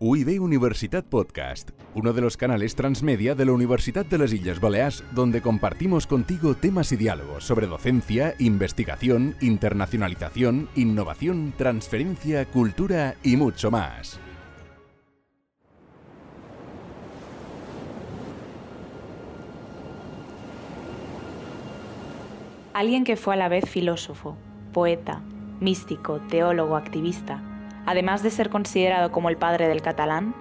UIB Universitat Podcast, uno de los canales transmedia de la Universidad de las Islas Baleares, donde compartimos contigo temas y diálogos sobre docencia, investigación, internacionalización, innovación, transferencia, cultura y mucho más. Alguien que fue a la vez filósofo, poeta, místico, teólogo, activista, además de ser considerado como el padre del catalán,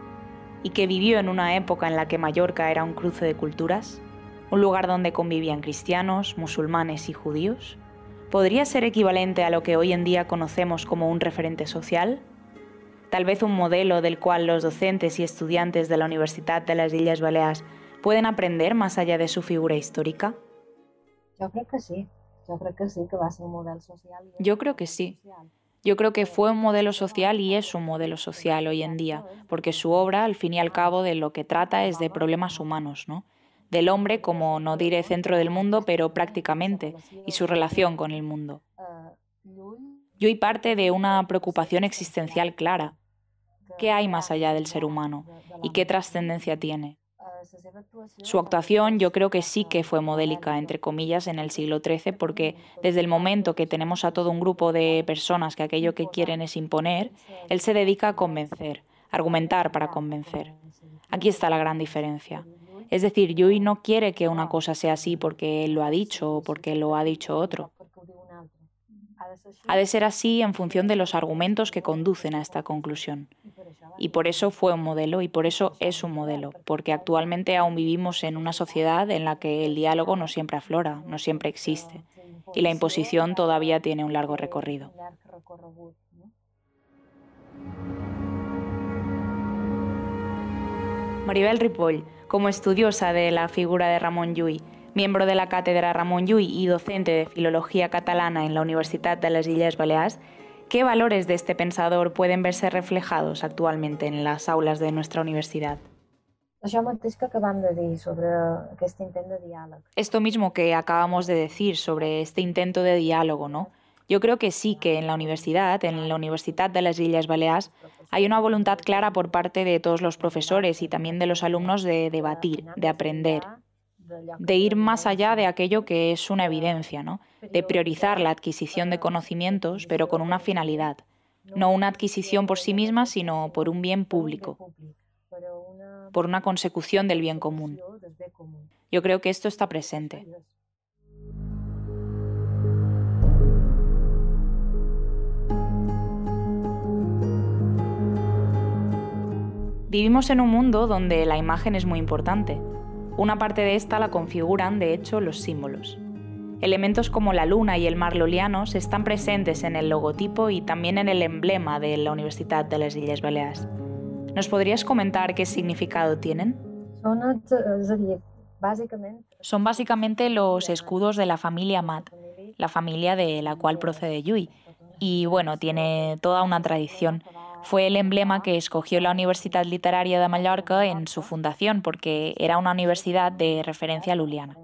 y que vivió en una época en la que Mallorca era un cruce de culturas, un lugar donde convivían cristianos, musulmanes y judíos, ¿podría ser equivalente a lo que hoy en día conocemos como un referente social? Tal vez un modelo del cual los docentes y estudiantes de la Universidad de las Islas Baleares pueden aprender más allá de su figura histórica? Yo creo que sí. Yo creo que sí, que va a ser un modelo social. Yo creo que sí. Yo creo que fue un modelo social y es un modelo social hoy en día, porque su obra, al fin y al cabo, de lo que trata es de problemas humanos, ¿no? Del hombre como, no diré centro del mundo, pero prácticamente, y su relación con el mundo. Yo y parte de una preocupación existencial clara. ¿Qué hay más allá del ser humano? ¿Y qué trascendencia tiene? Su actuación yo creo que sí que fue modélica, entre comillas, en el siglo XIII, porque desde el momento que tenemos a todo un grupo de personas que aquello que quieren es imponer, él se dedica a convencer, argumentar para convencer. Aquí está la gran diferencia. Es decir, Yui no quiere que una cosa sea así porque él lo ha dicho o porque lo ha dicho otro. Ha de ser así en función de los argumentos que conducen a esta conclusión. Y por eso fue un modelo y por eso es un modelo, porque actualmente aún vivimos en una sociedad en la que el diálogo no siempre aflora, no siempre existe, y la imposición todavía tiene un largo recorrido. Maribel Ripoll, como estudiosa de la figura de Ramón Llull, miembro de la cátedra Ramón Llull y docente de Filología Catalana en la Universidad de las Islas Baleares, ¿qué valores de este pensador pueden verse reflejados actualmente en las aulas de nuestra universidad? Esto mismo que acabamos de decir sobre este intento de diálogo, ¿no? Yo creo que sí que en la universidad, en la Universidad de las Islas Baleares, hay una voluntad clara por parte de todos los profesores y también de los alumnos de debatir, de aprender, de ir más allá de aquello que es una evidencia, ¿no? de priorizar la adquisición de conocimientos, pero con una finalidad, no una adquisición por sí misma, sino por un bien público, por una consecución del bien común. Yo creo que esto está presente. Vivimos en un mundo donde la imagen es muy importante. Una parte de esta la configuran, de hecho, los símbolos. Elementos como la luna y el mar lolianos están presentes en el logotipo y también en el emblema de la Universidad de las Islas Baleares. ¿Nos podrías comentar qué significado tienen? Son básicamente los escudos de la familia Mat, la familia de la cual procede Yui. Y bueno, tiene toda una tradición fue el emblema que escogió la Universidad Literaria de Mallorca en su fundación porque era una universidad de referencia luliana.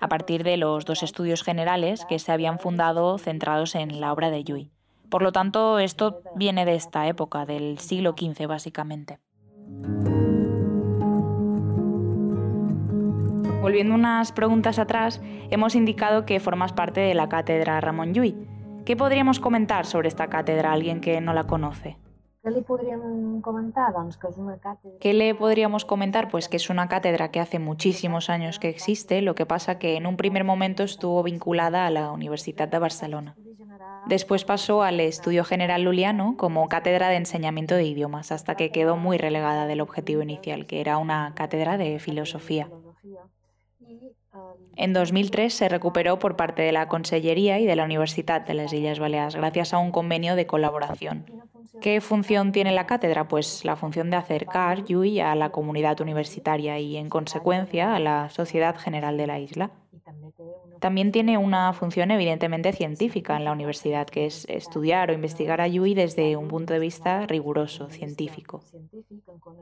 A partir de los dos estudios generales que se habían fundado centrados en la obra de Llull. Por lo tanto, esto viene de esta época, del siglo XV básicamente. Volviendo unas preguntas atrás, hemos indicado que formas parte de la cátedra Ramón Llull ¿Qué podríamos comentar sobre esta cátedra a alguien que no la conoce? ¿Qué le podríamos comentar? que es una cátedra... ¿Qué le podríamos comentar? Pues que es una cátedra que hace muchísimos años que existe, lo que pasa que en un primer momento estuvo vinculada a la Universidad de Barcelona. Después pasó al Estudio General Luliano como cátedra de enseñamiento de idiomas, hasta que quedó muy relegada del objetivo inicial, que era una cátedra de filosofía. En 2003 se recuperó por parte de la Consellería y de la Universidad de las Islas Baleares gracias a un convenio de colaboración. ¿Qué función tiene la cátedra? Pues la función de acercar Yui a la comunidad universitaria y, en consecuencia, a la sociedad general de la isla. también tiene una función evidentemente científica en la universidad, que es estudiar o investigar a Yui desde un punto de vista riguroso, científico,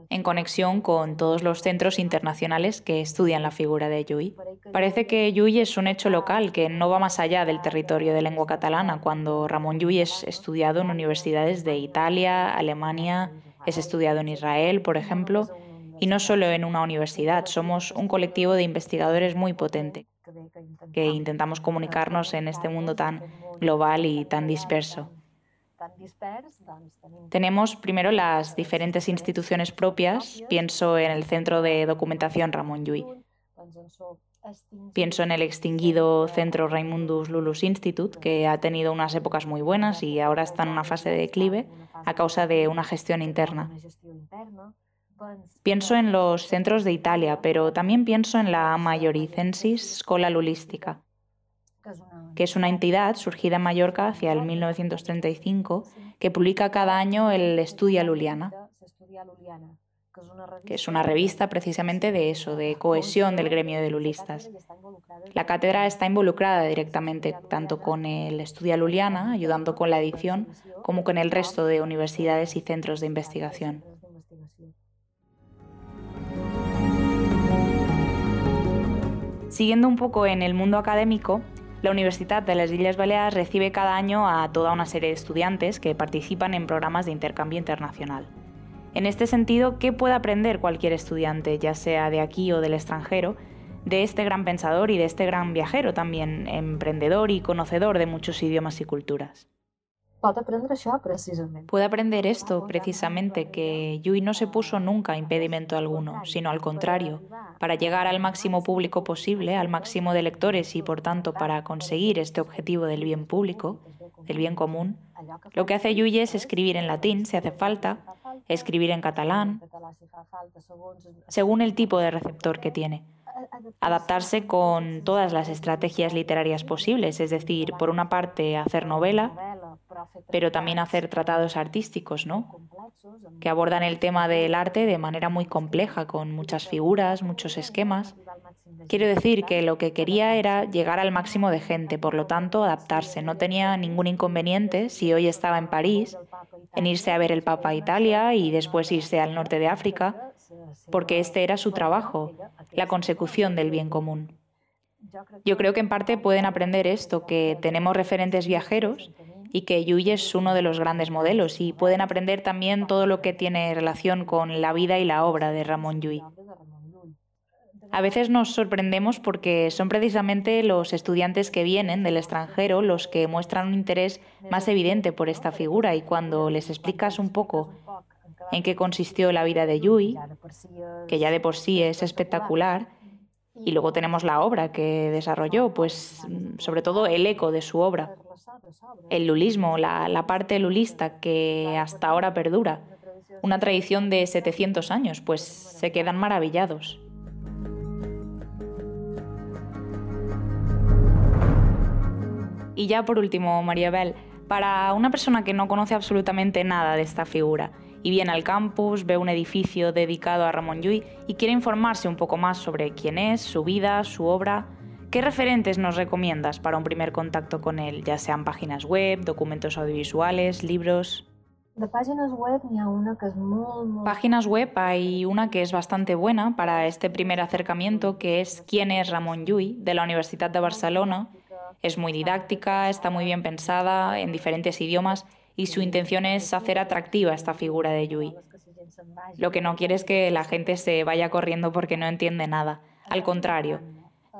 en conexión con todos los centros internacionales que estudian la figura de Yui. Parece que Yui es un hecho local que no va más allá del territorio de lengua catalana, cuando Ramón Yui es estudiado en universidades de Italia, Alemania, es estudiado en Israel, por ejemplo, y no solo en una universidad, somos un colectivo de investigadores muy potente que intentamos comunicarnos en este mundo tan global y tan disperso. Tenemos primero las diferentes instituciones propias. Pienso en el Centro de Documentación Ramón Llull. Pienso en el extinguido Centro Raimundus Lulus Institute, que ha tenido unas épocas muy buenas y ahora está en una fase de declive a causa de una gestión interna. Pienso en los centros de Italia, pero también pienso en la Majoricensis Scola Lulistica, que es una entidad surgida en Mallorca hacia el 1935 que publica cada año el Estudia Luliana, que es una revista precisamente de eso, de cohesión del gremio de lulistas. La cátedra está involucrada directamente tanto con el Estudia Luliana, ayudando con la edición, como con el resto de universidades y centros de investigación. Siguiendo un poco en el mundo académico, la Universidad de las Islas Baleares recibe cada año a toda una serie de estudiantes que participan en programas de intercambio internacional. En este sentido, ¿qué puede aprender cualquier estudiante, ya sea de aquí o del extranjero, de este gran pensador y de este gran viajero también, emprendedor y conocedor de muchos idiomas y culturas? Puede aprender esto precisamente, que Yui no se puso nunca impedimento alguno, sino al contrario, para llegar al máximo público posible, al máximo de lectores y por tanto para conseguir este objetivo del bien público, del bien común, lo que hace Yui es escribir en latín si hace falta, escribir en catalán, según el tipo de receptor que tiene. Adaptarse con todas las estrategias literarias posibles, es decir, por una parte hacer novela, pero también hacer tratados artísticos, ¿no? Que abordan el tema del arte de manera muy compleja, con muchas figuras, muchos esquemas. Quiero decir que lo que quería era llegar al máximo de gente, por lo tanto, adaptarse. No tenía ningún inconveniente si hoy estaba en París, en irse a ver el Papa a Italia y después irse al norte de África, porque este era su trabajo, la consecución del bien común. Yo creo que en parte pueden aprender esto, que tenemos referentes viajeros y que Yuy es uno de los grandes modelos y pueden aprender también todo lo que tiene relación con la vida y la obra de Ramón Llull. A veces nos sorprendemos porque son precisamente los estudiantes que vienen del extranjero los que muestran un interés más evidente por esta figura y cuando les explicas un poco en qué consistió la vida de Yui, que ya de por sí es espectacular, y luego tenemos la obra que desarrolló, pues sobre todo el eco de su obra el lulismo, la, parte lulista que hasta ahora perdura, una tradición de 700 años, pues se quedan maravillados. Y ya por último, María Bel, para una persona que no conoce absolutamente nada de esta figura y viene al campus, ve un edificio dedicado a Ramón Llull y quiere informarse un poco más sobre quién es, su vida, su obra, ¿Qué referentes nos recomiendas para un primer contacto con él, ya sean páginas web, documentos audiovisuales, libros? De páginas web hay una que es muy, Páginas web hay una que es bastante buena para este primer acercamiento, que es ¿Quién es Ramón Llull? de la Universidad de Barcelona. Es muy didáctica, está muy bien pensada, en diferentes idiomas, y su intención es hacer atractiva esta figura de Llull. Lo que no quiere es que la gente se vaya corriendo porque no entiende nada. Al contrario,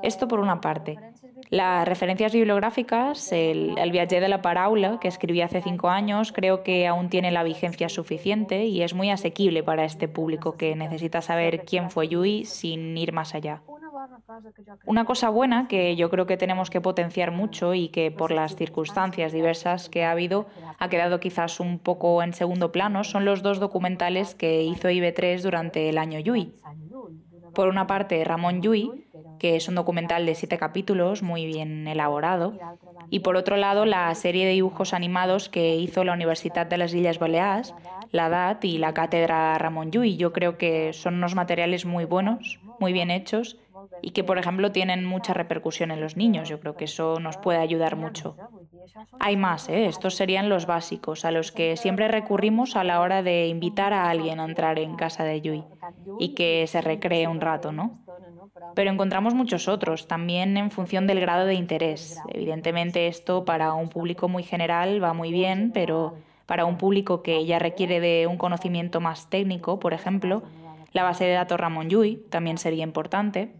esto por una parte. Las referencias bibliográficas, el, el viaje de la Paraula, que escribí hace cinco años, creo que aún tiene la vigencia suficiente y es muy asequible para este público que necesita saber quién fue Yui sin ir más allá. Una cosa buena que yo creo que tenemos que potenciar mucho y que por las circunstancias diversas que ha habido ha quedado quizás un poco en segundo plano son los dos documentales que hizo IB3 durante el año Yui. Por una parte, Ramón Yui, que es un documental de siete capítulos muy bien elaborado, y por otro lado la serie de dibujos animados que hizo la Universidad de las Islas Baleares, la DAT y la Cátedra Ramón Llull. Yo creo que son unos materiales muy buenos, muy bien hechos y que, por ejemplo, tienen mucha repercusión en los niños. Yo creo que eso nos puede ayudar mucho. Hay más, ¿eh? estos serían los básicos, a los que siempre recurrimos a la hora de invitar a alguien a entrar en casa de Yui y que se recree un rato, ¿no? Pero encontramos muchos otros, también en función del grado de interés. Evidentemente esto para un público muy general va muy bien, pero para un público que ya requiere de un conocimiento más técnico, por ejemplo, la base de datos Ramón Yui también sería importante.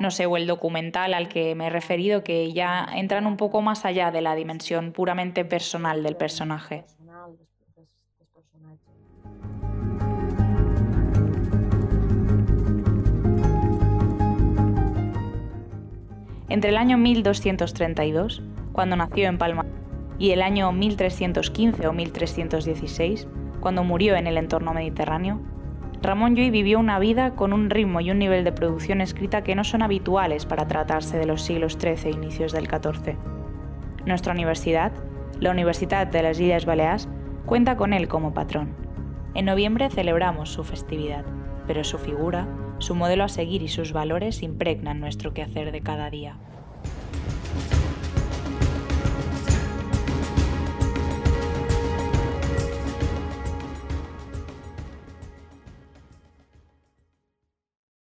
No sé, o el documental al que me he referido, que ya entran un poco más allá de la dimensión puramente personal del personaje. Entre el año 1232, cuando nació en Palma, y el año 1315 o 1316, cuando murió en el entorno mediterráneo, Ramón Llull vivió una vida con un ritmo y un nivel de producción escrita que no son habituales para tratarse de los siglos XIII e inicios del XIV. Nuestra universidad, la Universidad de las Islas Baleares, cuenta con él como patrón. En noviembre celebramos su festividad, pero su figura su modelo a seguir y sus valores impregnan nuestro quehacer de cada día.